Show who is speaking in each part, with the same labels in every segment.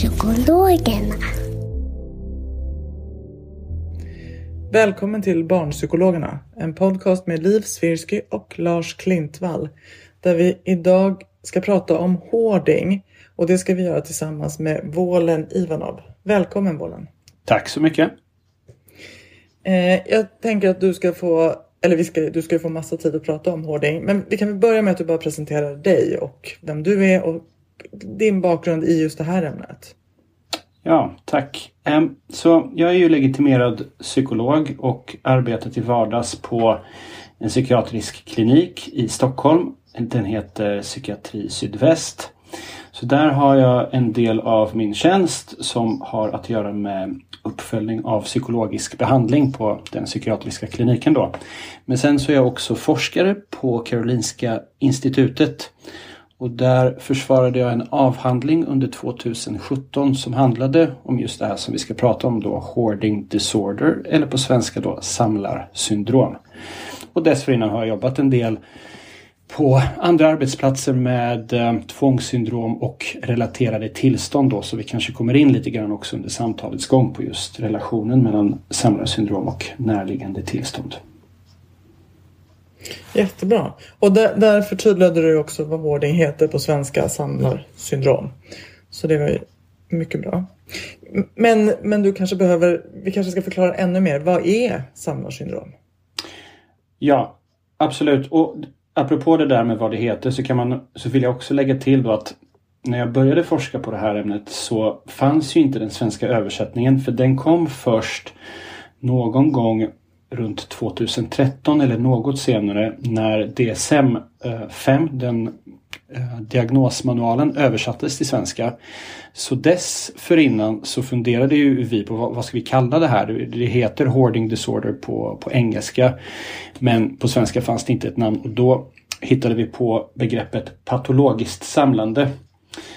Speaker 1: Barnpsykologerna.
Speaker 2: Välkommen till Barnpsykologerna, en podcast med Liv Svirsky och Lars Klintvall, där vi idag ska prata om hoarding och det ska vi göra tillsammans med Vålen Ivanov. Välkommen Vålen!
Speaker 3: Tack så mycket!
Speaker 2: Eh, jag tänker att du ska få, eller vi ska, du ska få massa tid att prata om hoarding, men vi kan väl börja med att du bara presenterar dig och vem du är och din bakgrund i just det här ämnet.
Speaker 3: Ja, tack. Så jag är ju legitimerad psykolog och arbetar till vardags på en psykiatrisk klinik i Stockholm. Den heter Psykiatri Sydväst. Så där har jag en del av min tjänst som har att göra med uppföljning av psykologisk behandling på den psykiatriska kliniken då. Men sen så är jag också forskare på Karolinska institutet och där försvarade jag en avhandling under 2017 som handlade om just det här som vi ska prata om då, hoarding disorder eller på svenska då samlarsyndrom. Och dessförinnan har jag jobbat en del på andra arbetsplatser med eh, tvångssyndrom och relaterade tillstånd då så vi kanske kommer in lite grann också under samtalets gång på just relationen mellan samlarsyndrom och närliggande tillstånd.
Speaker 2: Jättebra. Och där, där förtydligade du också vad hoarding heter på svenska, samlarsyndrom. Så det var ju mycket bra. Men, men du kanske behöver, vi kanske ska förklara ännu mer. Vad är samlarsyndrom?
Speaker 3: Ja, absolut. Och apropå det där med vad det heter så, kan man, så vill jag också lägga till då att när jag började forska på det här ämnet så fanns ju inte den svenska översättningen för den kom först någon gång runt 2013 eller något senare när DSM-5, eh, den eh, diagnosmanualen, översattes till svenska. Så dessförinnan så funderade ju vi på vad, vad ska vi kalla det här? Det, det heter hoarding disorder på, på engelska. Men på svenska fanns det inte ett namn och då hittade vi på begreppet patologiskt samlande.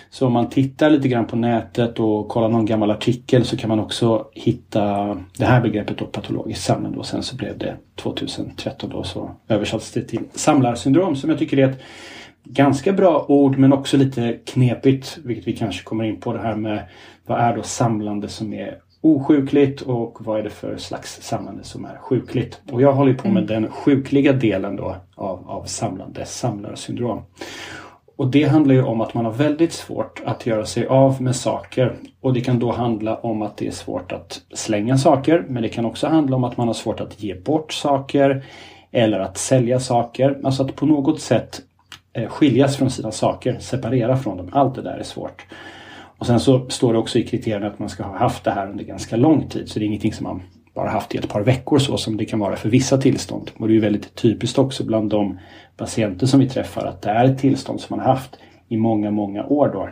Speaker 3: Så om man tittar lite grann på nätet och kollar någon gammal artikel så kan man också hitta det här begreppet då, patologiskt samlande och sen så blev det 2013 då så översattes det till samlarsyndrom som jag tycker är ett ganska bra ord men också lite knepigt vilket vi kanske kommer in på det här med vad är då samlande som är osjukligt och vad är det för slags samlande som är sjukligt. Och jag håller på med den sjukliga delen då av, av samlande samlarsyndrom. Och det handlar ju om att man har väldigt svårt att göra sig av med saker. Och det kan då handla om att det är svårt att slänga saker. Men det kan också handla om att man har svårt att ge bort saker. Eller att sälja saker. Alltså att på något sätt eh, skiljas från sina saker, separera från dem. Allt det där är svårt. Och sen så står det också i kriterierna att man ska ha haft det här under ganska lång tid. Så det är ingenting som man bara haft i ett par veckor så som det kan vara för vissa tillstånd. Och det är väldigt typiskt också bland de patienter som vi träffar att det är ett tillstånd som man har haft i många, många år då.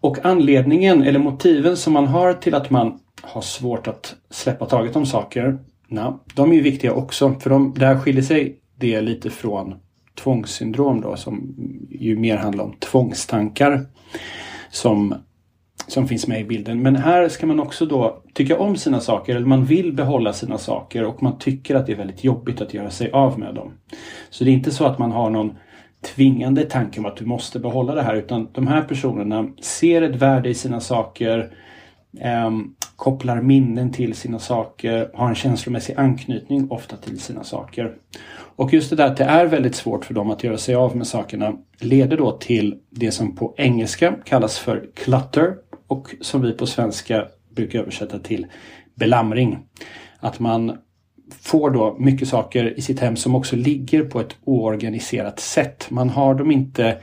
Speaker 3: Och anledningen eller motiven som man har till att man har svårt att släppa taget om saker, na, de är ju viktiga också för de, där skiljer sig det lite från tvångssyndrom då som ju mer handlar om tvångstankar som som finns med i bilden. Men här ska man också då tycka om sina saker eller man vill behålla sina saker och man tycker att det är väldigt jobbigt att göra sig av med dem. Så det är inte så att man har någon tvingande tanke om att du måste behålla det här utan de här personerna ser ett värde i sina saker eh, kopplar minnen till sina saker, har en känslomässig anknytning ofta till sina saker. Och just det där att det är väldigt svårt för dem att göra sig av med sakerna leder då till det som på engelska kallas för clutter och som vi på svenska brukar översätta till belamring. Att man får då mycket saker i sitt hem som också ligger på ett oorganiserat sätt. Man har dem inte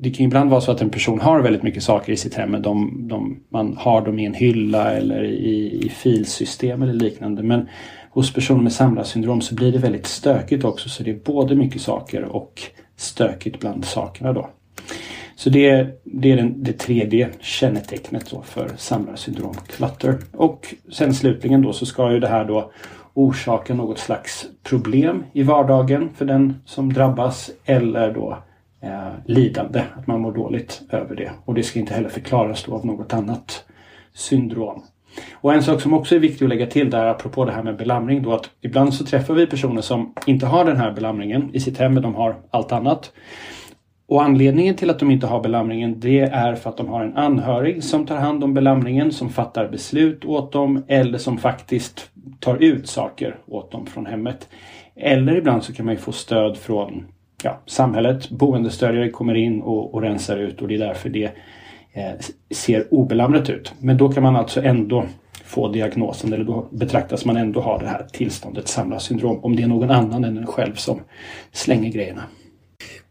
Speaker 3: det kan ibland vara så att en person har väldigt mycket saker i sitt hem. Men de, de, man har dem i en hylla eller i, i filsystem eller liknande. Men hos personer med samlarsyndrom så blir det väldigt stökigt också. Så det är både mycket saker och stökigt bland sakerna då. Så det, det är den, det tredje kännetecknet då för samlarsyndrom, clutter. Och sen slutligen då så ska ju det här då orsaka något slags problem i vardagen för den som drabbas eller då eh, lidande, att man mår dåligt över det. Och det ska inte heller förklaras då av något annat syndrom. Och en sak som också är viktig att lägga till där apropå det här med belamring då att ibland så träffar vi personer som inte har den här belamringen i sitt hem men de har allt annat. Och anledningen till att de inte har belamringen det är för att de har en anhörig som tar hand om belamringen, som fattar beslut åt dem eller som faktiskt tar ut saker åt dem från hemmet. Eller ibland så kan man ju få stöd från ja, samhället, boendestödjare kommer in och, och rensar ut och det är därför det eh, ser obelamrat ut. Men då kan man alltså ändå få diagnosen eller då betraktas man ändå ha det här tillståndet samlarsyndrom om det är någon annan än en själv som slänger grejerna.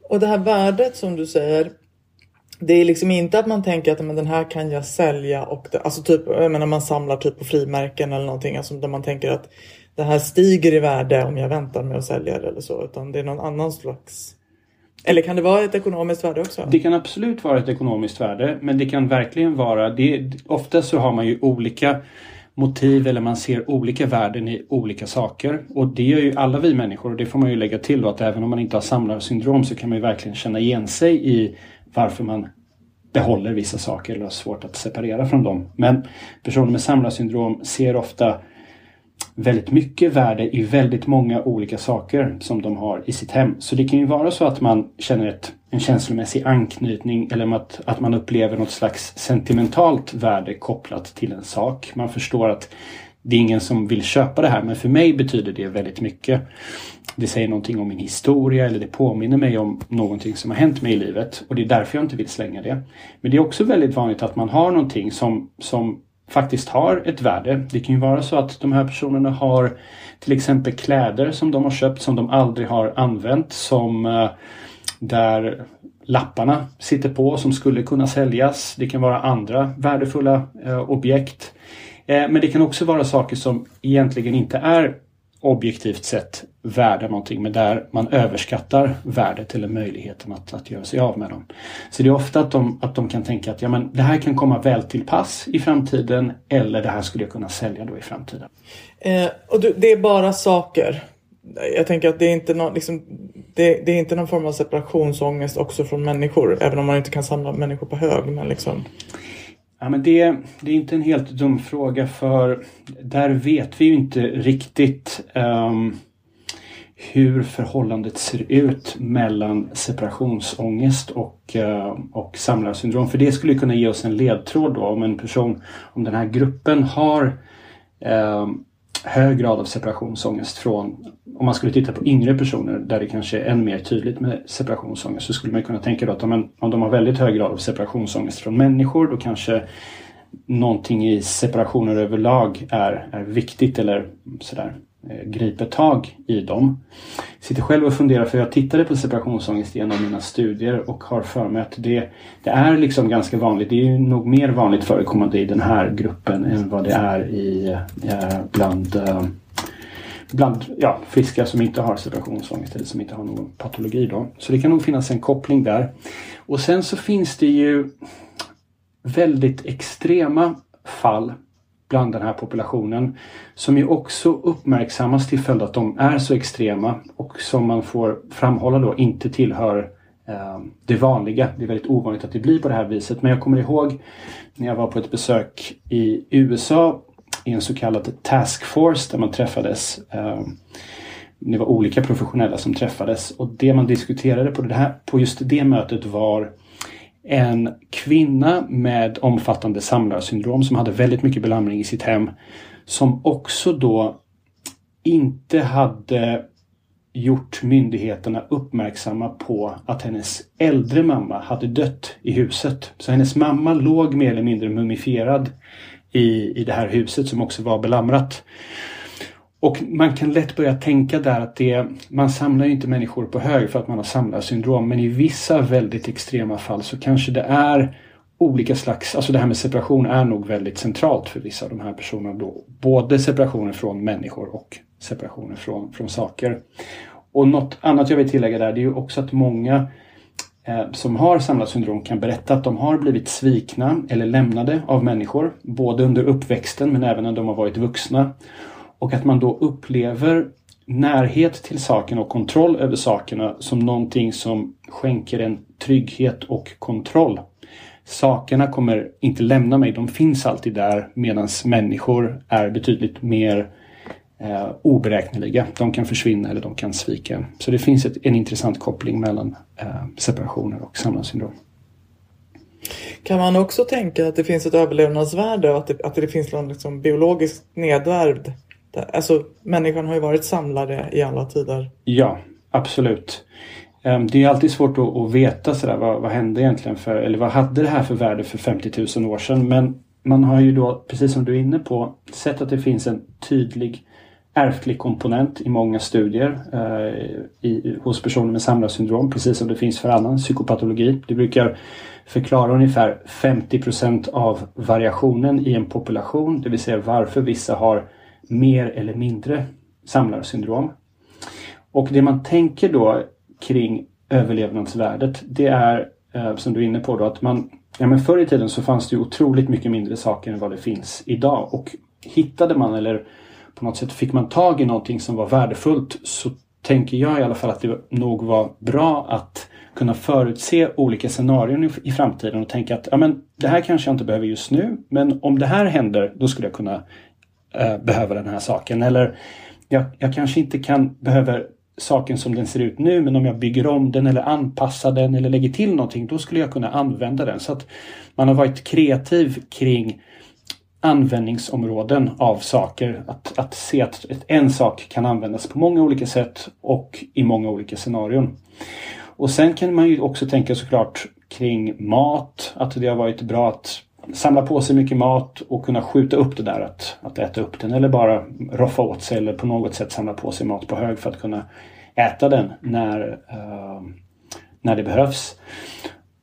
Speaker 2: Och det här värdet som du säger det är liksom inte att man tänker att men den här kan jag sälja och det, alltså typ, jag menar man samlar typ på frimärken eller någonting alltså där man tänker att det här stiger i värde om jag väntar med att sälja det eller så utan det är någon annan slags eller kan det vara ett ekonomiskt värde också?
Speaker 3: Det kan absolut vara ett ekonomiskt värde men det kan verkligen vara det. Ofta så har man ju olika motiv eller man ser olika värden i olika saker. Och det gör ju alla vi människor och det får man ju lägga till då att även om man inte har samlarsyndrom så kan man ju verkligen känna igen sig i varför man behåller vissa saker eller har svårt att separera från dem. Men personer med samlarsyndrom ser ofta väldigt mycket värde i väldigt många olika saker som de har i sitt hem. Så det kan ju vara så att man känner ett, en känslomässig anknytning eller att, att man upplever något slags sentimentalt värde kopplat till en sak. Man förstår att det är ingen som vill köpa det här men för mig betyder det väldigt mycket. Det säger någonting om min historia eller det påminner mig om någonting som har hänt mig i livet och det är därför jag inte vill slänga det. Men det är också väldigt vanligt att man har någonting som, som faktiskt har ett värde. Det kan ju vara så att de här personerna har till exempel kläder som de har köpt som de aldrig har använt som eh, där lapparna sitter på som skulle kunna säljas. Det kan vara andra värdefulla eh, objekt. Eh, men det kan också vara saker som egentligen inte är objektivt sett värda någonting men där man överskattar värdet eller möjligheten att, att göra sig av med dem. Så det är ofta att de, att de kan tänka att ja, men det här kan komma väl till pass i framtiden eller det här skulle jag kunna sälja då i framtiden.
Speaker 2: Eh, och du, det är bara saker? Jag tänker att det är, inte någon, liksom, det, det, är inte någon form av separationsångest också från människor även om man inte kan samla människor på hög. Men liksom...
Speaker 3: Ja, men det, det är inte en helt dum fråga för där vet vi ju inte riktigt um, hur förhållandet ser ut mellan separationsångest och, uh, och samlarsyndrom. För det skulle kunna ge oss en ledtråd då om en person, om den här gruppen har um, hög grad av separationsångest från, om man skulle titta på yngre personer där det kanske är än mer tydligt med separationsångest så skulle man kunna tänka då att om, om de har väldigt hög grad av separationsångest från människor då kanske någonting i separationer överlag är, är viktigt eller sådär. Eh, griper tag i dem. Jag sitter själv och funderar för jag tittade på separationsångest i en av mina studier och har för mig att det, det är liksom ganska vanligt. Det är nog mer vanligt förekommande i den här gruppen än vad det är i, eh, bland eh, bland ja, friska som inte har separationsångest eller som inte har någon patologi. Då. Så det kan nog finnas en koppling där. Och sen så finns det ju väldigt extrema fall bland den här populationen som ju också uppmärksammas till följd att de är så extrema och som man får framhålla då inte tillhör eh, det vanliga. Det är väldigt ovanligt att det blir på det här viset. Men jag kommer ihåg när jag var på ett besök i USA i en så kallad task force där man träffades. Eh, det var olika professionella som träffades och det man diskuterade på, det här, på just det mötet var en kvinna med omfattande samlarsyndrom som hade väldigt mycket belamring i sitt hem. Som också då inte hade gjort myndigheterna uppmärksamma på att hennes äldre mamma hade dött i huset. Så hennes mamma låg mer eller mindre mumifierad i, i det här huset som också var belamrat. Och man kan lätt börja tänka där att det, man samlar ju inte människor på hög för att man har samlarsyndrom. Men i vissa väldigt extrema fall så kanske det är olika slags, alltså det här med separation är nog väldigt centralt för vissa av de här personerna. Då. Både separationen från människor och separationen från, från saker. Och något annat jag vill tillägga där det är ju också att många eh, som har samlarsyndrom kan berätta att de har blivit svikna eller lämnade av människor. Både under uppväxten men även när de har varit vuxna. Och att man då upplever närhet till saken och kontroll över sakerna som någonting som skänker en trygghet och kontroll. Sakerna kommer inte lämna mig, de finns alltid där medan människor är betydligt mer eh, oberäkneliga. De kan försvinna eller de kan svika. Så det finns ett, en intressant koppling mellan eh, separationer och samlarsyndrom.
Speaker 2: Kan man också tänka att det finns ett överlevnadsvärde och att det, att det finns någon liksom biologiskt nedvärvd Alltså människan har ju varit samlare i alla tider.
Speaker 3: Ja, absolut. Ehm, det är alltid svårt att, veta sådär, vad, vad hände egentligen för, eller vad hade det här för värde för 50 000 år sedan. Men man har ju då, precis som du är inne på, sett att det finns en tydlig ärftlig komponent i många studier eh, i, hos personer med samlarsyndrom, precis som det finns för annan psykopatologi. Det brukar förklara ungefär 50% av variationen i en population, det vill säga varför vissa har mer eller mindre samlarsyndrom. Och det man tänker då kring överlevnadsvärdet det är eh, som du är inne på då att man Ja men förr i tiden så fanns det ju otroligt mycket mindre saker än vad det finns idag och hittade man eller på något sätt fick man tag i någonting som var värdefullt så tänker jag i alla fall att det nog var bra att kunna förutse olika scenarion i, i framtiden och tänka att ja, men det här kanske jag inte behöver just nu men om det här händer då skulle jag kunna eh, behöver den här saken. Eller jag, jag kanske inte kan behöver saken som den ser ut nu men om jag bygger om den eller anpassar den eller lägger till någonting då skulle jag kunna använda den. Så att man har varit kreativ kring användningsområden av saker. Att, att se att en sak kan användas på många olika sätt och i många olika scenarion. Och sen kan man ju också tänka såklart kring mat. Att det har varit bra att samla på sig mycket mat och kunna skjuta upp det där att, att äta upp den eller bara roffa åt sig eller på något sätt samla på sig mat på hög för att kunna äta den när, uh, när det behövs.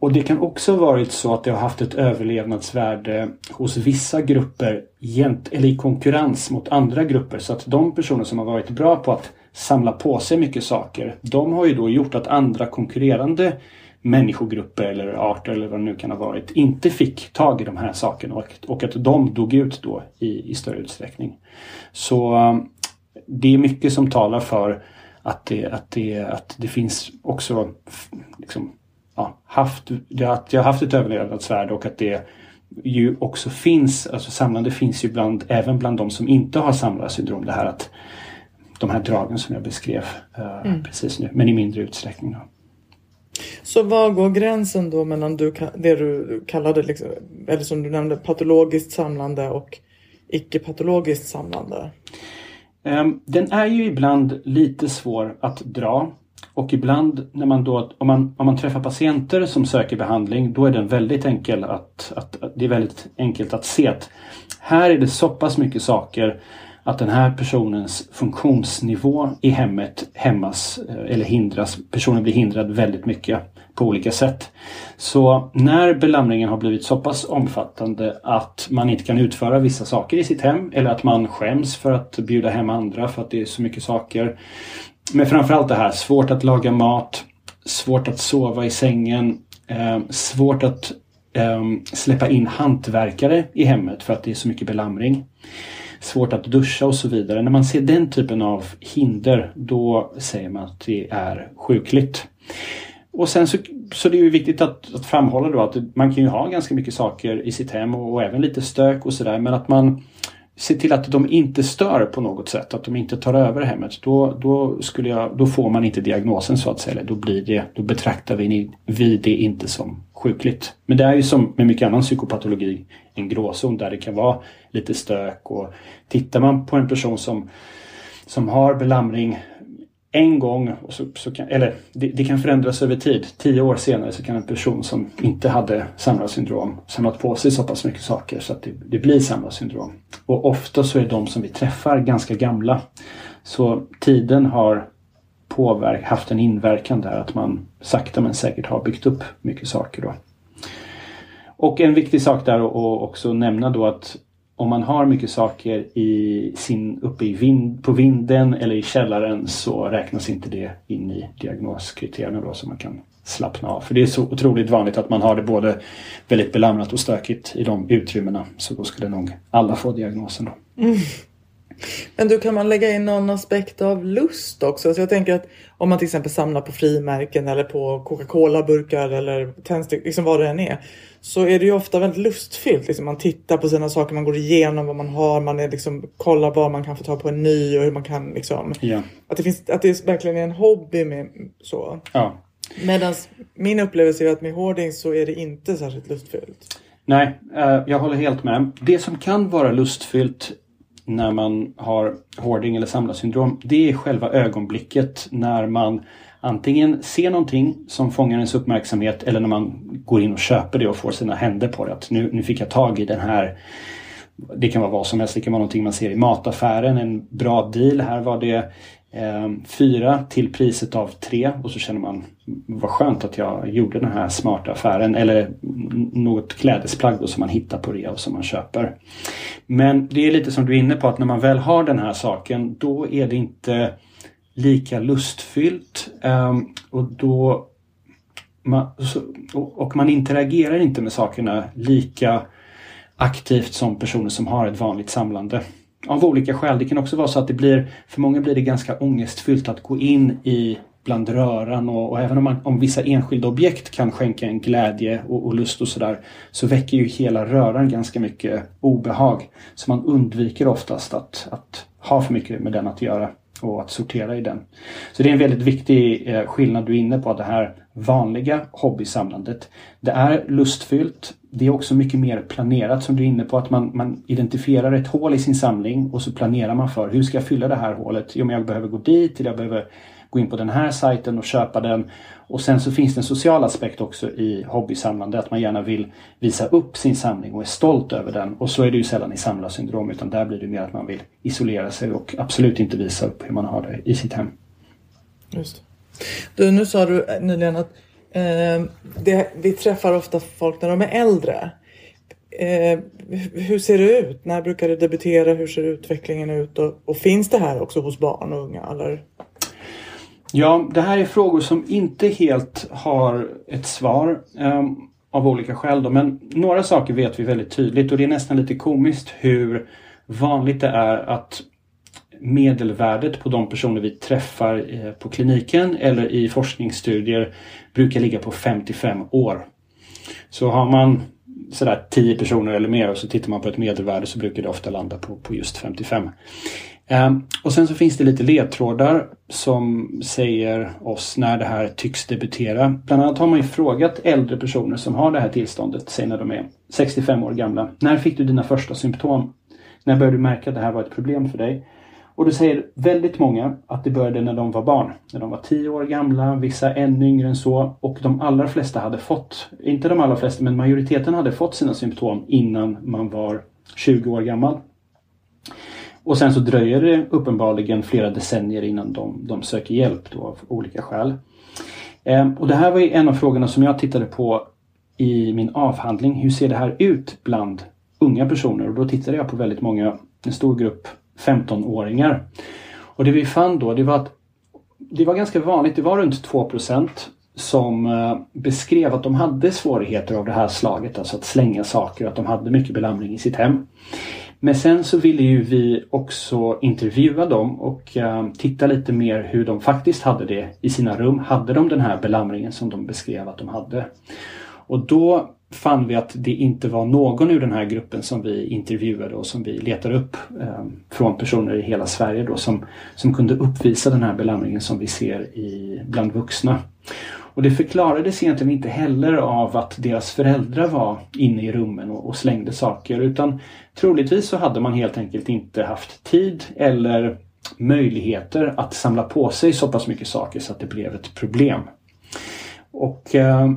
Speaker 3: Och det kan också varit så att det har haft ett överlevnadsvärde hos vissa grupper gent, eller i konkurrens mot andra grupper. Så att de personer som har varit bra på att samla på sig mycket saker, de har ju då gjort att andra konkurrerande människogrupper eller arter eller vad det nu kan ha varit inte fick tag i de här sakerna och, och att de dog ut då i, i större utsträckning. Så um, det är mycket som talar för att det, att det, att det finns också liksom, ja, haft, att jag har haft ett överlevnadsvärde och att det ju också finns, alltså samlande finns ju bland, även bland de som inte har samlarsyndrom. Det här att de här dragen som jag beskrev uh, mm. precis nu, men i mindre utsträckning. Då.
Speaker 2: Så var går gränsen då mellan du, det du kallade, liksom, eller som du nämnde, patologiskt samlande och icke-patologiskt samlande?
Speaker 3: Ehm, den är ju ibland lite svår att dra. Och ibland när man då, om man, om man träffar patienter som söker behandling, då är den väldigt enkel att, att, att det är väldigt enkelt att se att här är det så pass mycket saker att den här personens funktionsnivå i hemmet hämmas eh, eller hindras. Personen blir hindrad väldigt mycket på olika sätt. Så när belamringen har blivit så pass omfattande att man inte kan utföra vissa saker i sitt hem eller att man skäms för att bjuda hem andra för att det är så mycket saker. Men framförallt det här, svårt att laga mat, svårt att sova i sängen, eh, svårt att eh, släppa in hantverkare i hemmet för att det är så mycket belamring svårt att duscha och så vidare. När man ser den typen av hinder då säger man att det är sjukligt. och sen så, så det är ju viktigt att, att framhålla då att man kan ju ha ganska mycket saker i sitt hem och, och även lite stök och sådär men att man ser till att de inte stör på något sätt, att de inte tar över hemmet. Då, då, skulle jag, då får man inte diagnosen så att säga. Då, blir det, då betraktar vi, vi det inte som sjukligt. Men det är ju som med mycket annan psykopatologi en gråzon där det kan vara lite stök och tittar man på en person som, som har belamring en gång, och så, så kan, eller det, det, kan förändras över tid. Tio år senare så kan en person som inte hade samlarsyndrom samlat på sig så pass mycket saker så att det, det blir samlarsyndrom. Och ofta så är de som vi träffar ganska gamla. Så tiden har påverk, haft en inverkan där att man sakta men säkert har byggt upp mycket saker då. Och en viktig sak där att också nämna då att om man har mycket saker i sin, uppe i vind, på vinden eller i källaren så räknas inte det in i diagnoskriterierna då så man kan slappna av. För det är så otroligt vanligt att man har det både väldigt belamrat och stökigt i de utrymmena. Så då skulle nog alla få diagnosen då. Mm.
Speaker 2: Men du, kan man lägga in någon aspekt av lust också? Så jag tänker att om man till exempel samlar på frimärken eller på Coca-Cola-burkar eller tändstickor, liksom vad det än är. Så är det ju ofta väldigt lustfyllt. Liksom man tittar på sina saker, man går igenom vad man har, man är liksom, kollar vad man kan få ta på en ny och hur man kan liksom...
Speaker 3: Ja.
Speaker 2: Att, det finns, att det verkligen är en hobby med så.
Speaker 3: Ja.
Speaker 2: Medan min upplevelse är att med hoarding så är det inte särskilt lustfyllt.
Speaker 3: Nej, eh, jag håller helt med. Det som kan vara lustfyllt när man har hoarding eller samlarsyndrom, det är själva ögonblicket när man antingen ser någonting som fångar ens uppmärksamhet eller när man går in och köper det och får sina händer på det. Att nu, nu fick jag tag i den här det kan vara vad som helst. Det kan vara någonting man ser i mataffären. En bra deal. Här var det eh, fyra till priset av tre och så känner man vad skönt att jag gjorde den här smarta affären. Eller något klädesplagg då som man hittar på rea och som man köper. Men det är lite som du är inne på att när man väl har den här saken då är det inte lika lustfyllt. Ehm, och då man, och man interagerar inte med sakerna lika aktivt som personer som har ett vanligt samlande. Av olika skäl. Det kan också vara så att det blir, för många blir det ganska ångestfyllt att gå in i bland röran och, och även om, man, om vissa enskilda objekt kan skänka en glädje och, och lust och sådär så väcker ju hela röran ganska mycket obehag. Så man undviker oftast att, att ha för mycket med den att göra och att sortera i den. Så det är en väldigt viktig eh, skillnad du är inne på, det här vanliga hobbysamlandet. Det är lustfyllt. Det är också mycket mer planerat som du är inne på, att man, man identifierar ett hål i sin samling och så planerar man för hur ska jag fylla det här hålet? Jo, men jag behöver gå dit, eller jag behöver gå in på den här sajten och köpa den. Och sen så finns det en social aspekt också i hobbysamlande, att man gärna vill visa upp sin samling och är stolt över den. Och så är det ju sällan i samlarsyndrom utan där blir det mer att man vill isolera sig och absolut inte visa upp hur man har det i sitt hem.
Speaker 2: Just Du, nu sa du eh, nyligen att eh, det, vi träffar ofta folk när de är äldre. Eh, hur ser det ut? När brukar det debutera? Hur ser utvecklingen ut? Och, och finns det här också hos barn och unga? Eller?
Speaker 3: Ja, det här är frågor som inte helt har ett svar um, av olika skäl. Då. Men några saker vet vi väldigt tydligt och det är nästan lite komiskt hur vanligt det är att medelvärdet på de personer vi träffar eh, på kliniken eller i forskningsstudier brukar ligga på 55 år. Så har man sådär 10 personer eller mer och så tittar man på ett medelvärde så brukar det ofta landa på, på just 55. Ehm, och sen så finns det lite ledtrådar som säger oss när det här tycks debutera. Bland annat har man ju frågat äldre personer som har det här tillståndet, säg när de är 65 år gamla. När fick du dina första symptom? När började du märka att det här var ett problem för dig? Och då säger väldigt många att det började när de var barn. När de var 10 år gamla, vissa ännu yngre än så. Och de allra flesta hade fått, inte de allra flesta, men majoriteten hade fått sina symptom innan man var 20 år gammal. Och sen så dröjer det uppenbarligen flera decennier innan de, de söker hjälp då av olika skäl. Ehm, och det här var en av frågorna som jag tittade på i min avhandling. Hur ser det här ut bland unga personer? Och då tittade jag på väldigt många, en stor grupp 15-åringar. Och det vi fann då det var att det var ganska vanligt, det var runt 2% som eh, beskrev att de hade svårigheter av det här slaget, alltså att slänga saker, att de hade mycket belamring i sitt hem. Men sen så ville ju vi också intervjua dem och uh, titta lite mer hur de faktiskt hade det i sina rum. Hade de den här belamringen som de beskrev att de hade? Och då fann vi att det inte var någon ur den här gruppen som vi intervjuade och som vi letade upp eh, från personer i hela Sverige då som, som kunde uppvisa den här belamringen som vi ser i, bland vuxna. Och det förklarades egentligen inte heller av att deras föräldrar var inne i rummen och, och slängde saker utan troligtvis så hade man helt enkelt inte haft tid eller möjligheter att samla på sig så pass mycket saker så att det blev ett problem. Och eh,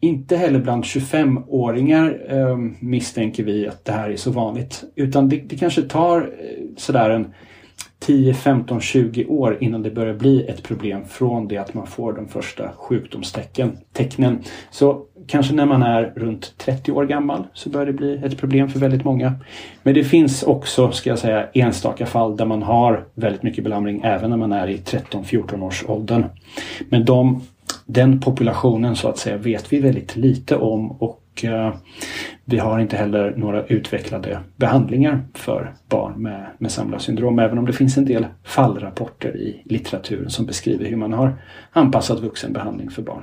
Speaker 3: inte heller bland 25-åringar eh, misstänker vi att det här är så vanligt. Utan det, det kanske tar eh, sådär en 10, 15, 20 år innan det börjar bli ett problem från det att man får de första sjukdomstecknen. Så kanske när man är runt 30 år gammal så börjar det bli ett problem för väldigt många. Men det finns också, ska jag säga, enstaka fall där man har väldigt mycket belamring även när man är i 13-14 års åldern. Men de den populationen så att säga vet vi väldigt lite om och och eh, vi har inte heller några utvecklade behandlingar för barn med, med samlarsyndrom även om det finns en del fallrapporter i litteraturen som beskriver hur man har anpassat vuxenbehandling för barn.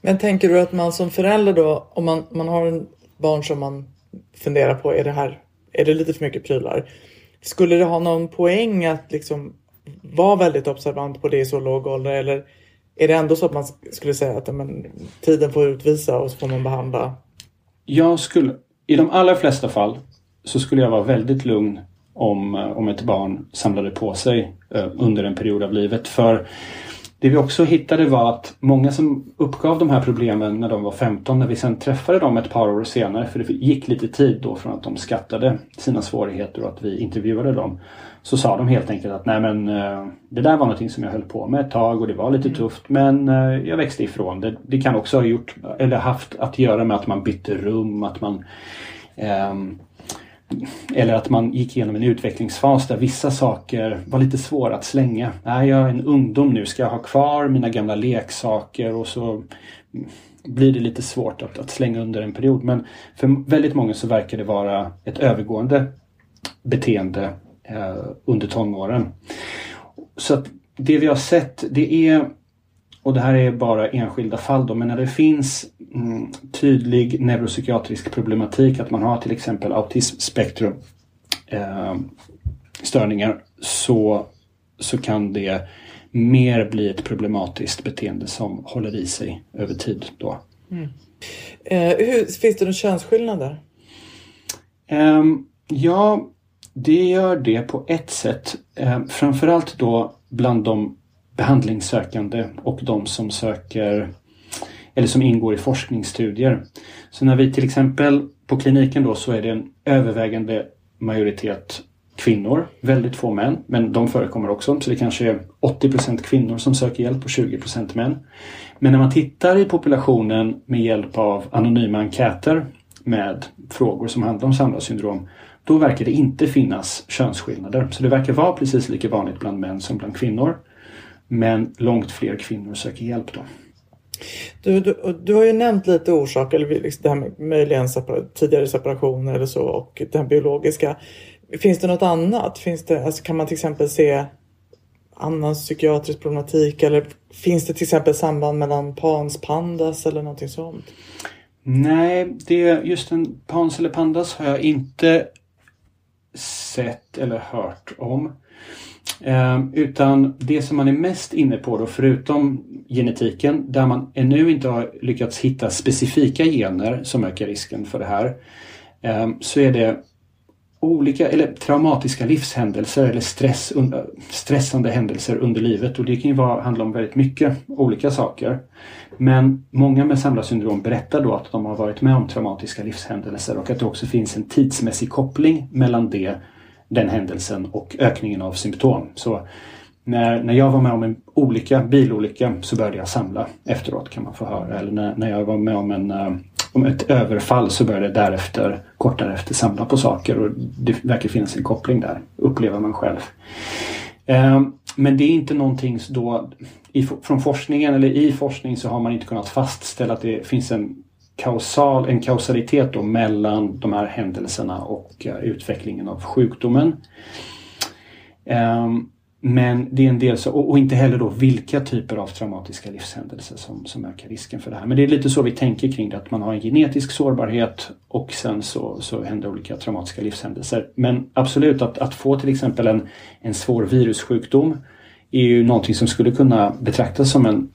Speaker 2: Men tänker du att man som förälder då, om man, man har en barn som man funderar på, är det här, är det lite för mycket prylar? Skulle det ha någon poäng att liksom vara väldigt observant på det i så låg ålder eller är det ändå så att man skulle säga att men, tiden får utvisa och så får man behandla?
Speaker 3: Jag skulle, i de allra flesta fall så skulle jag vara väldigt lugn om, eh, om ett barn samlade på sig eh, under en period av livet. För det vi också hittade var att många som uppgav de här problemen när de var 15, när vi sen träffade dem ett par år senare, för det gick lite tid då från att de skattade sina svårigheter och att vi intervjuade dem, så sa de helt enkelt att nej men eh, det där var någonting som jag höll på med ett tag och det var lite mm. tufft men eh, jag växte ifrån det. Det kan också ha gjort, eller haft att göra med att man bytte rum, att man um, eller att man gick igenom en utvecklingsfas där vissa saker var lite svåra att slänga. Är jag en ungdom nu? Ska jag ha kvar mina gamla leksaker? Och så blir det lite svårt att, att slänga under en period. Men för väldigt många så verkar det vara ett övergående beteende eh, under tonåren. Så att det vi har sett det är och det här är bara enskilda fall då, men när det finns tydlig neuropsykiatrisk problematik, att man har till exempel autismspektrum eh, störningar, så, så kan det mer bli ett problematiskt beteende som håller i sig över tid. Då. Mm.
Speaker 2: Eh, hur, finns det några könsskillnader?
Speaker 3: Eh, ja, det gör det på ett sätt. Eh, framförallt då bland de behandlingssökande och de som söker eller som ingår i forskningsstudier. Så när vi till exempel på kliniken då så är det en övervägande majoritet kvinnor, väldigt få män, men de förekommer också. Så det kanske är 80% kvinnor som söker hjälp och 20% män. Men när man tittar i populationen med hjälp av anonyma enkäter med frågor som handlar om samlarsyndrom då verkar det inte finnas könsskillnader. Så det verkar vara precis lika vanligt bland män som bland kvinnor. Men långt fler kvinnor söker hjälp då.
Speaker 2: Du, du, du har ju nämnt lite orsaker, eller liksom det här med möjligen separa, tidigare separationer eller så och den biologiska. Finns det något annat? Finns det, alltså kan man till exempel se annan psykiatrisk problematik eller finns det till exempel samband mellan pans pandas eller någonting sånt?
Speaker 3: Nej, det, just en pans eller pandas har jag inte sett eller hört om. Eh, utan det som man är mest inne på då, förutom genetiken, där man ännu inte har lyckats hitta specifika gener som ökar risken för det här, eh, så är det olika eller traumatiska livshändelser eller stress, stressande händelser under livet och det kan ju vara, handla om väldigt mycket olika saker. Men många med samlarsyndrom berättar då att de har varit med om traumatiska livshändelser och att det också finns en tidsmässig koppling mellan det, den händelsen och ökningen av symptom. Så när, när jag var med om en olycka, bilolycka så började jag samla efteråt kan man få höra. Eller när, när jag var med om en eh, om ett överfall så började jag därefter, kort därefter, samla på saker och det verkar finnas en koppling där, upplever man själv. Ehm, men det är inte någonting då, i, från forskningen eller i forskning så har man inte kunnat fastställa att det finns en kausal, en kausalitet då mellan de här händelserna och eh, utvecklingen av sjukdomen. Um, men det är en del så, och, inte heller då vilka typer av traumatiska livshändelser som, som ökar risken för det här. Men det är lite så vi tänker kring det, att man har en genetisk sårbarhet och sen så, så händer olika traumatiska livshändelser. Men absolut att, att få till exempel en, en svår virussjukdom är ju någonting som skulle kunna betraktas som en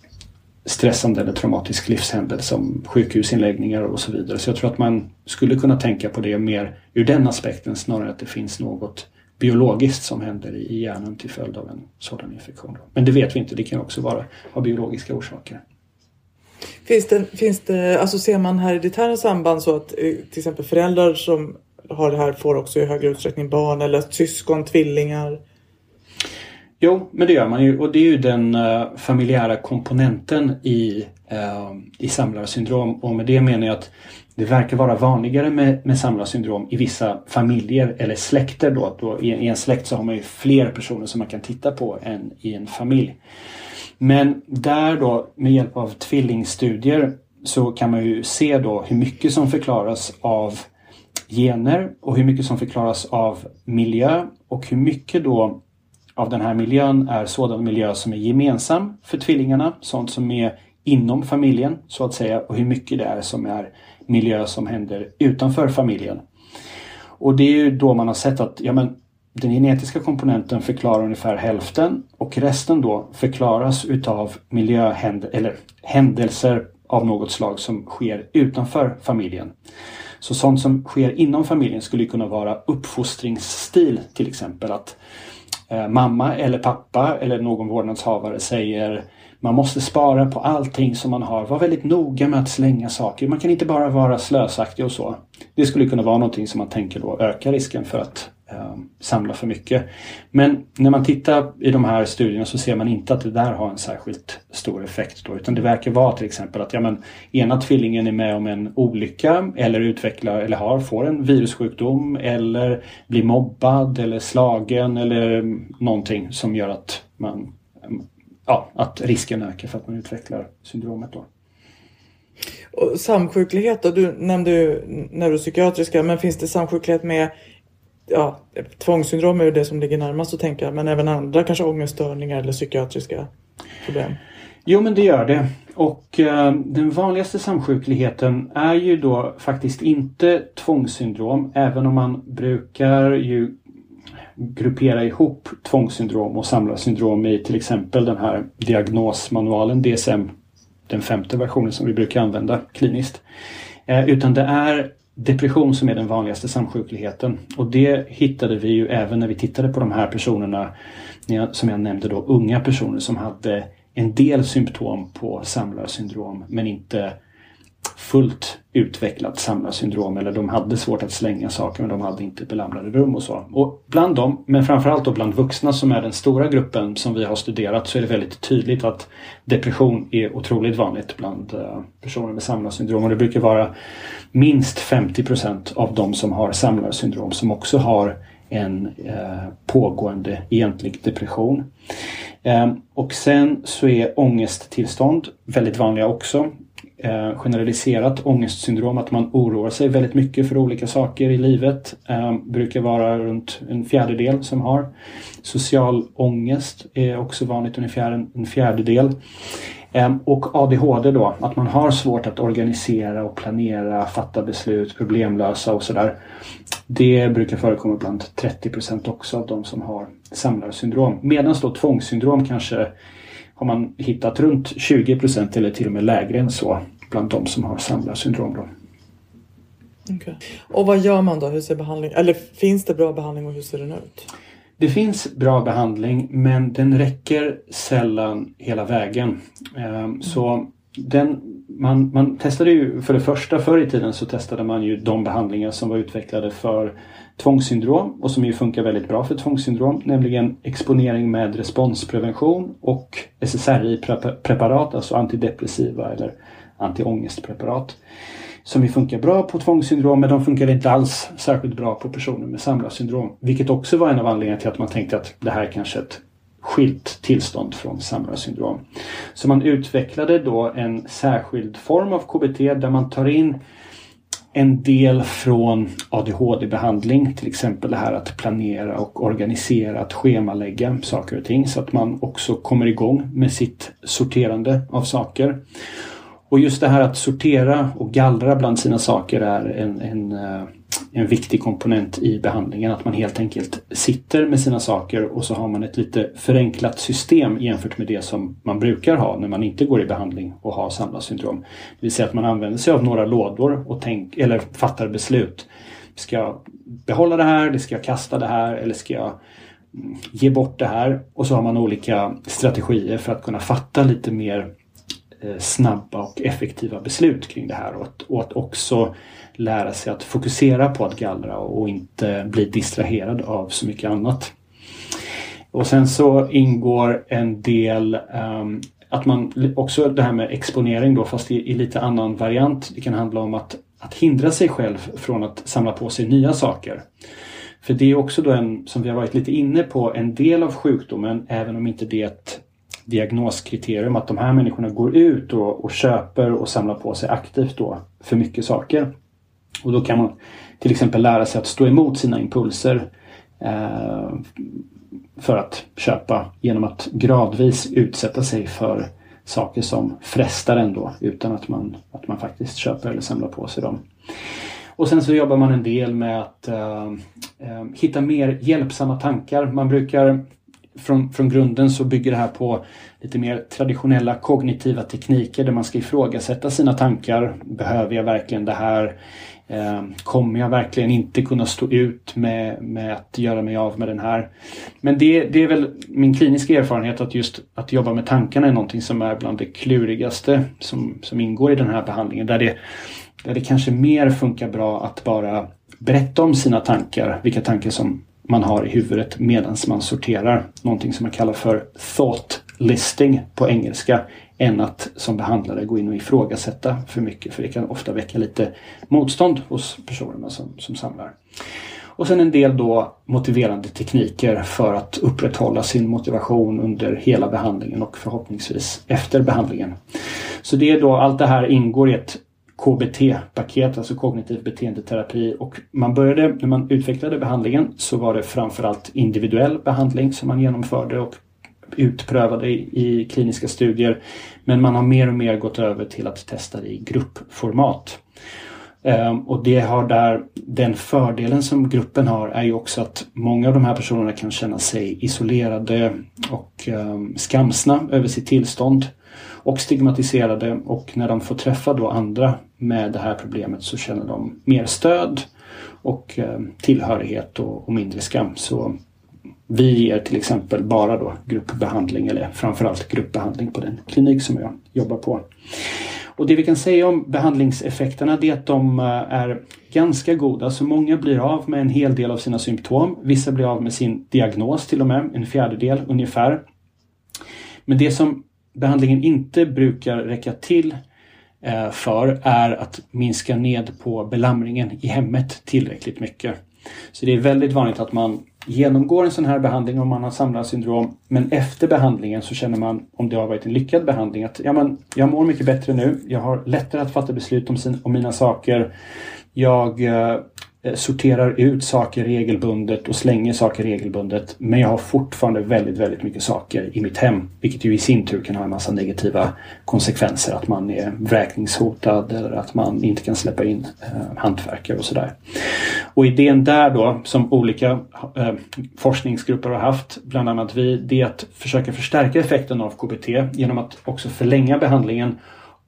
Speaker 3: stressande eller traumatisk livshändelse som sjukhusinläggningar och så vidare. Så jag tror att man skulle kunna tänka på det mer ur den aspekten snarare att det finns något biologiskt som händer i hjärnan till följd av en sådan infektion. Men det vet vi inte, det kan också vara av biologiska orsaker.
Speaker 2: Finns det, finns det, alltså ser man hereditära samband så att eh, till exempel föräldrar som har det här får också i högre utsträckning barn eller syskon, tvillingar?
Speaker 3: Jo, men det gör man ju och det är ju den uh, familjära komponenten i, uh, i samlarsyndrom och med det menar jag att det verkar vara vanligare med, med samlarsyndrom i vissa familjer eller släkter. Då, då i, I en släkt så har man ju fler personer som man kan titta på än i en familj. Men där då med hjälp av tvillingstudier så kan man ju se då hur mycket som förklaras av gener och hur mycket som förklaras av miljö och hur mycket då av den här miljön är sådan miljö som är gemensam för tvillingarna, sånt som är inom familjen så att säga och hur mycket det är som är miljö som händer utanför familjen. Och det är ju då man har sett att ja, men, den genetiska komponenten förklarar ungefär hälften och resten då förklaras utav miljöhändelser eller händelser av något slag som sker utanför familjen. Så sånt som sker inom familjen skulle kunna vara uppfostringsstil till exempel. Att Eh, mamma eller pappa eller någon vårdnadshavare säger man måste spara på allting som man har. Var väldigt noga med att slänga saker. Man kan inte bara vara slösaktig och så. Det skulle kunna vara någonting som man tänker då ökar risken för att Ehm, samla för mycket. Men när man tittar i de här studierna så ser man inte att det där har en särskilt stor effekt. Då, utan det verkar vara till exempel att ja, men, ena tvillingen är med om en olycka eller utvecklar eller har, får en virussjukdom eller blir mobbad eller slagen eller någonting som gör att man ja, att risken ökar för att man utvecklar syndromet. Då.
Speaker 2: Och samsjuklighet då? Du nämnde ju neuropsykiatriska, men finns det samsjuklighet med ja, tvångssyndrom är ju det som ligger närmast att tänka, men även andra kanske ångeststörningar eller psykiatriska problem?
Speaker 3: Jo, men det gör det. Och eh, den vanligaste samsjukligheten är ju då faktiskt inte tvångssyndrom, även om man brukar ju gruppera ihop tvångssyndrom och samlarsyndrom i till exempel den här diagnosmanualen DSM, den femte versionen som vi brukar använda kliniskt. Eh, utan det är depression som är den vanligaste samsjukligheten. Och det hittade vi ju även när vi tittade på de här personerna som jag nämnde då, unga personer som hade en del symptom på samlarsyndrom men inte fullt utvecklat samlarsyndrom eller de hade svårt att slänga saker men de hade inte belamrade rum och så. Och bland dem, men framförallt då bland vuxna som är den stora gruppen som vi har studerat så är det väldigt tydligt att depression är otroligt vanligt bland eh, personer med samlarsyndrom och det brukar vara minst 50% av de som har samlarsyndrom som också har en eh, pågående egentlig depression. Eh, och sen så är ångesttillstånd väldigt vanliga också. Eh, generaliserat ångestsyndrom, att man oroar sig väldigt mycket för olika saker i livet. Eh, brukar vara runt en fjärdedel som har. Social ångest är också vanligt, ungefär en, en fjärdedel. Eh, och ADHD då, att man har svårt att organisera och planera, fatta beslut, problemlösa och sådär. Det brukar förekomma bland 30% också av de som har samlarsyndrom. Medan då tvångssyndrom kanske har man hittat runt 20% eller till och med lägre än så bland de som har samlarsyndrom. Då.
Speaker 2: Okay. Och vad gör man då? Hur ser behandling, eller finns det bra behandling och hur ser den ut?
Speaker 3: Det finns bra behandling men den räcker sällan hela vägen. Mm. Så den, man, man testade ju för det första förr i tiden så testade man ju de behandlingar som var utvecklade för tvångssyndrom och som ju funkar väldigt bra för tvångssyndrom, nämligen exponering med responsprevention och SSRI-preparat, alltså antidepressiva eller antiångestpreparat. Som ju funkar bra på tvångssyndrom men de funkar inte alls särskilt bra på personer med samlarsyndrom. Vilket också var en av anledningarna till att man tänkte att det här kanske är ett skilt tillstånd från samlarsyndrom. Så man utvecklade då en särskild form av KBT där man tar in en del från ADHD-behandling, till exempel det här att planera och organisera, att schemalägga saker och ting så att man också kommer igång med sitt sorterande av saker. Och just det här att sortera och gallra bland sina saker är en, en, eh, en viktig komponent i behandlingen. Att man helt enkelt sitter med sina saker och så har man ett lite förenklat system jämfört med det som man brukar ha när man inte går i behandling och har samlarsyndrom. Det vill säga att man använder sig av några lådor och tänk, eller fattar beslut. Ska jag behålla det här? Ska jag kasta det här? Eller ska jag mm, ge bort det här? Och så har man olika strategier för att kunna fatta lite mer Eh, snabba och effektiva beslut kring det här och att, och att också lära sig att fokusera på att gallra och inte bli distraherad av så mycket annat. Och sen så ingår en del um, att man också det här med exponering då fast i, i, lite annan variant. Det kan handla om att, att hindra sig själv från att samla på sig nya saker. För det är också då en, som vi har varit lite inne på, en del av sjukdomen även om inte det är ett diagnoskriterium att de här människorna går ut och, och köper och samlar på sig aktivt då för mycket saker. Och då kan man till exempel lära sig att stå emot sina impulser eh, för att köpa genom att gradvis utsätta sig för saker som frestar ändå utan att man, att man faktiskt köper eller samlar på sig dem. Och sen så jobbar man en del med att eh, eh hitta mer hjälpsamma tankar. Man brukar från, från grunden så bygger det här på lite mer traditionella kognitiva tekniker där man ska ifrågasätta sina tankar. Behöver jag verkligen det här? Eh, kommer jag verkligen inte kunna stå ut med, med att göra mig av med den här? Men det, det är väl min kliniska erfarenhet att just att jobba med tankarna är någonting som är bland det klurigaste som, som ingår i den här behandlingen. Där det, där det kanske mer funkar bra att bara berätta om sina tankar, vilka tankar som man har i huvudet medan man sorterar. Någonting som man kallar för thought listing på engelska än att som behandlare gå in och ifrågasätta för mycket för det kan ofta väcka lite motstånd hos personerna som, som samlar. Och sen en del då motiverande tekniker för att upprätthålla sin motivation under hela behandlingen och förhoppningsvis efter behandlingen. Så det är då allt det här ingår i ett KBT-paket, alltså kognitiv beteendeterapi. Och man började, när man utvecklade behandlingen så var det framförallt individuell behandling som man genomförde och utprövade i kliniska studier. Men man har mer och mer gått över till att testa det i gruppformat. Ehm, och det har där, den fördelen som gruppen har är ju också att många av de här personerna kan känna sig isolerade och ehm, skamsna över sitt tillstånd och stigmatiserade och när de får träffa då andra med det här problemet så känner de mer stöd och eh, tillhörighet och, och mindre skam. Så vi ger till exempel bara då gruppbehandling eller framförallt gruppbehandling på den klinik som jag jobbar på. Och det vi kan säga om behandlingseffekterna det är att de eh, är ganska goda. Så många blir av med en hel del av sina symptom. Vissa blir av med sin diagnos till och med, en fjärdedel ungefär. Men det som behandlingen inte brukar räcka till eh, för är att minska ned på belamringen i hemmet tillräckligt mycket. Så det är väldigt vanligt att man genomgår en sån här behandling om man har samlarsyndrom. Men efter behandlingen så känner man, om det har varit en lyckad behandling, att ja, men, jag mår mycket bättre nu. Jag har lättare att fatta beslut om, sin, om mina saker. Jag Eh, Eh, sorterar ut saker regelbundet och slänger saker regelbundet. Men jag har fortfarande väldigt, väldigt mycket saker i mitt hem. Vilket ju i sin tur kan ha en massa negativa konsekvenser. Att man är vräkningshotad eller att man inte kan släppa in eh, hantverkare och sådär. Och idén där då som olika eh, forskningsgrupper har haft, bland annat vi, det är att försöka förstärka effekten av KBT genom att också förlänga behandlingen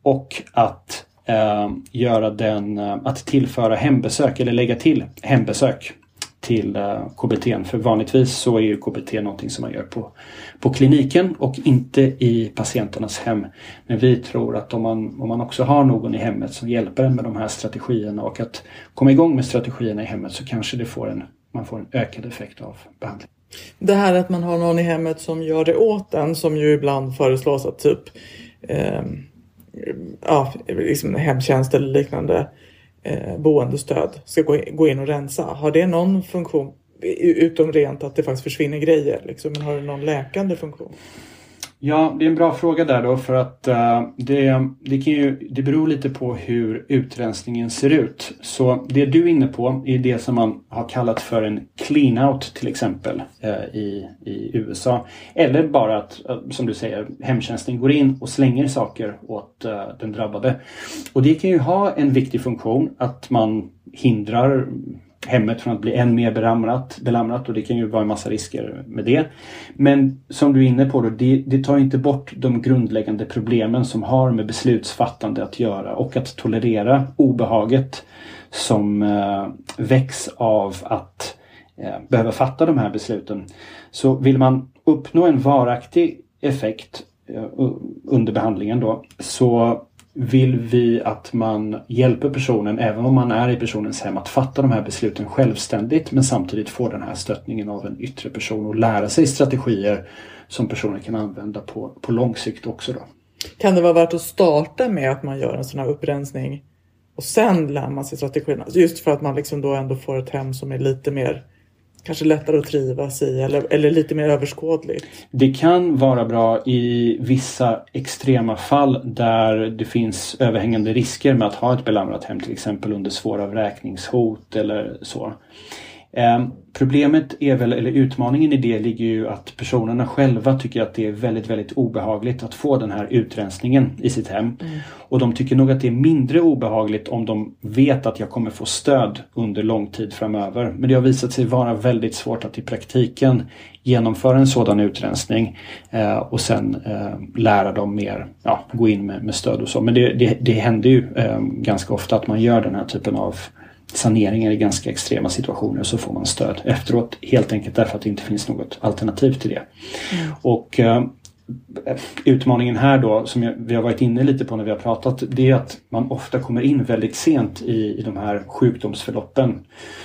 Speaker 3: och att eh, Eh, göra den, eh, att tillföra hembesök eller lägga till hembesök till eh, KBT. För vanligtvis så är ju KBT någonting som man gör på, på kliniken och inte i patienternas hem. Men vi tror att om man, om man också har någon i hemmet som hjälper en med de här strategierna och att komma igång med strategierna i hemmet så kanske det får en, man får en ökad effekt av behandling.
Speaker 2: Det här att man har någon i hemmet som gör det åt en som ju ibland föreslås att typ eh, ja, liksom hemtjänst eller liknande eh, boendestöd ska gå in, gå in och rensa. Har det någon funktion utom rent att det faktiskt försvinner grejer? Liksom, men har det någon läkande funktion?
Speaker 3: Ja, det är en bra fråga där då för att uh, det, det, kan ju, det beror lite på hur utrensningen ser ut. Så det du är inne på är det som man har kallat för en clean-out till exempel uh, i, i USA. Eller bara att, uh, som du säger, hemtjänsten går in och slänger saker åt den drabbade. Och det kan ju ha en viktig funktion att man hindrar hemmet från att bli än mer belamrat, belamrat och det kan ju vara en massa risker med det. Men som du är inne på, då, det, det tar inte bort de grundläggande problemen som har med beslutsfattande att göra och att tolerera obehaget som eh, väcks av att eh, behöva fatta de här besluten. Så vill man uppnå en varaktig effekt eh, under behandlingen då så vill vi att man hjälper personen, även om man är i personens hem, att fatta de här besluten självständigt men samtidigt få den här stöttningen av en yttre person och lära sig strategier som personen kan använda på, på lång sikt också. Då.
Speaker 2: Kan det vara värt att starta med att man gör en sån här upprensning och sen lär man sig strategierna? Just för att man liksom då ändå får ett hem som är lite mer kanske lättare att trivas i eller, eller lite mer överskådligt?
Speaker 3: Det kan vara bra i vissa extrema fall där det finns överhängande risker med att ha ett belamrat hem till exempel under svåra vräkningshot eller så. Eh, problemet är väl, eller utmaningen i det ligger ju att personerna själva tycker att det är väldigt, väldigt obehagligt att få den här utrensningen i sitt hem. Mm. Och de tycker nog att det är mindre obehagligt om de vet att jag kommer få stöd under lång tid framöver. Men det har visat sig vara väldigt svårt att i praktiken genomföra en sådan utrensning eh, och sen eh, lära dem mer, ja, gå in med, med stöd och så. Men det, det, det händer ju eh, ganska ofta att man gör den här typen av saneringar i ganska extrema situationer så får man stöd efteråt. Helt enkelt därför att det inte finns något alternativ till det. Mm. Och eh, Utmaningen här då som jag, vi har varit inne lite på när vi har pratat det är att man ofta kommer in väldigt sent i, i de här sjukdomsförloppen.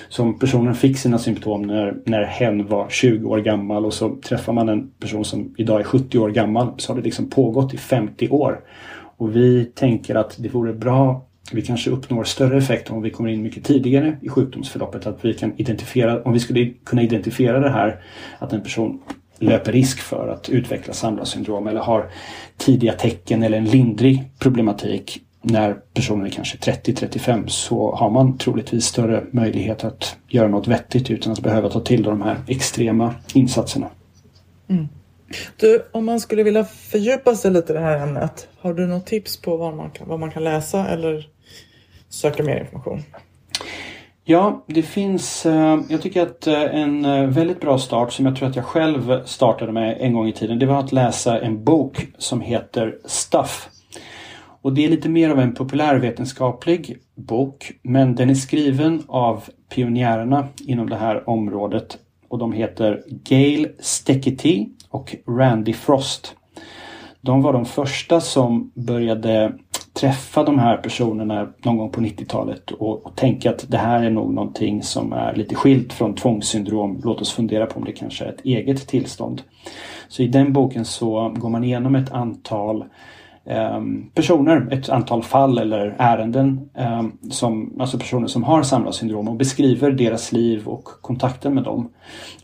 Speaker 3: Som personen fick sina symptom när, när hen var 20 år gammal och så träffar man en person som idag är 70 år gammal så har det liksom pågått i 50 år. Och vi tänker att det vore bra vi kanske uppnår större effekt om vi kommer in mycket tidigare i sjukdomsförloppet. Att vi kan identifiera, om vi skulle kunna identifiera det här att en person löper risk för att utveckla samlarsyndrom eller har tidiga tecken eller en lindrig problematik när personen är kanske 30-35 så har man troligtvis större möjlighet att göra något vettigt utan att behöva ta till de här extrema insatserna.
Speaker 2: Mm. Du, om man skulle vilja fördjupa sig lite i det här ämnet, har du något tips på vad man kan, vad man kan läsa eller söka mer information?
Speaker 3: Ja, det finns, eh, jag tycker att eh, en eh, väldigt bra start som jag tror att jag själv startade med en gång i tiden, det var att läsa en bok som heter Stuff. Och det är lite mer av en populärvetenskaplig bok, men den är skriven av pionjärerna inom det här området och de heter Gail Steckety och Randy Frost. De var de första som började träffa de här personerna någon gång på 90-talet och, och tänka att det här är nog någonting som är lite skilt från tvångssyndrom. Låt oss fundera på om det kanske är ett eget tillstånd. Så i den boken så går man igenom ett antal ehm, personer, ett antal fall eller ärenden, ehm, som, alltså personer som har samlarsyndrom och beskriver deras liv och kontakten med dem.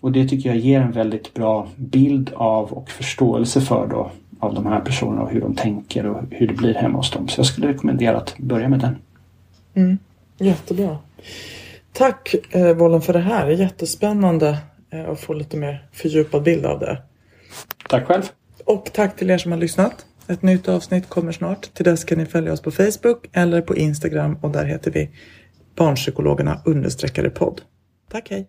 Speaker 3: Och det tycker jag ger en väldigt bra bild av och förståelse för då av de här personerna och hur de tänker och hur det blir hemma hos dem. Så jag skulle rekommendera att börja med den.
Speaker 2: Mm, jättebra. Tack eh, Vollen för det här. Jättespännande eh, att få lite mer fördjupad bild av det.
Speaker 3: Tack själv.
Speaker 2: Och tack till er som har lyssnat. Ett nytt avsnitt kommer snart. Till dess kan ni följa oss på Facebook eller på Instagram och där heter vi Barnpsykologerna understreckade podd. Tack hej!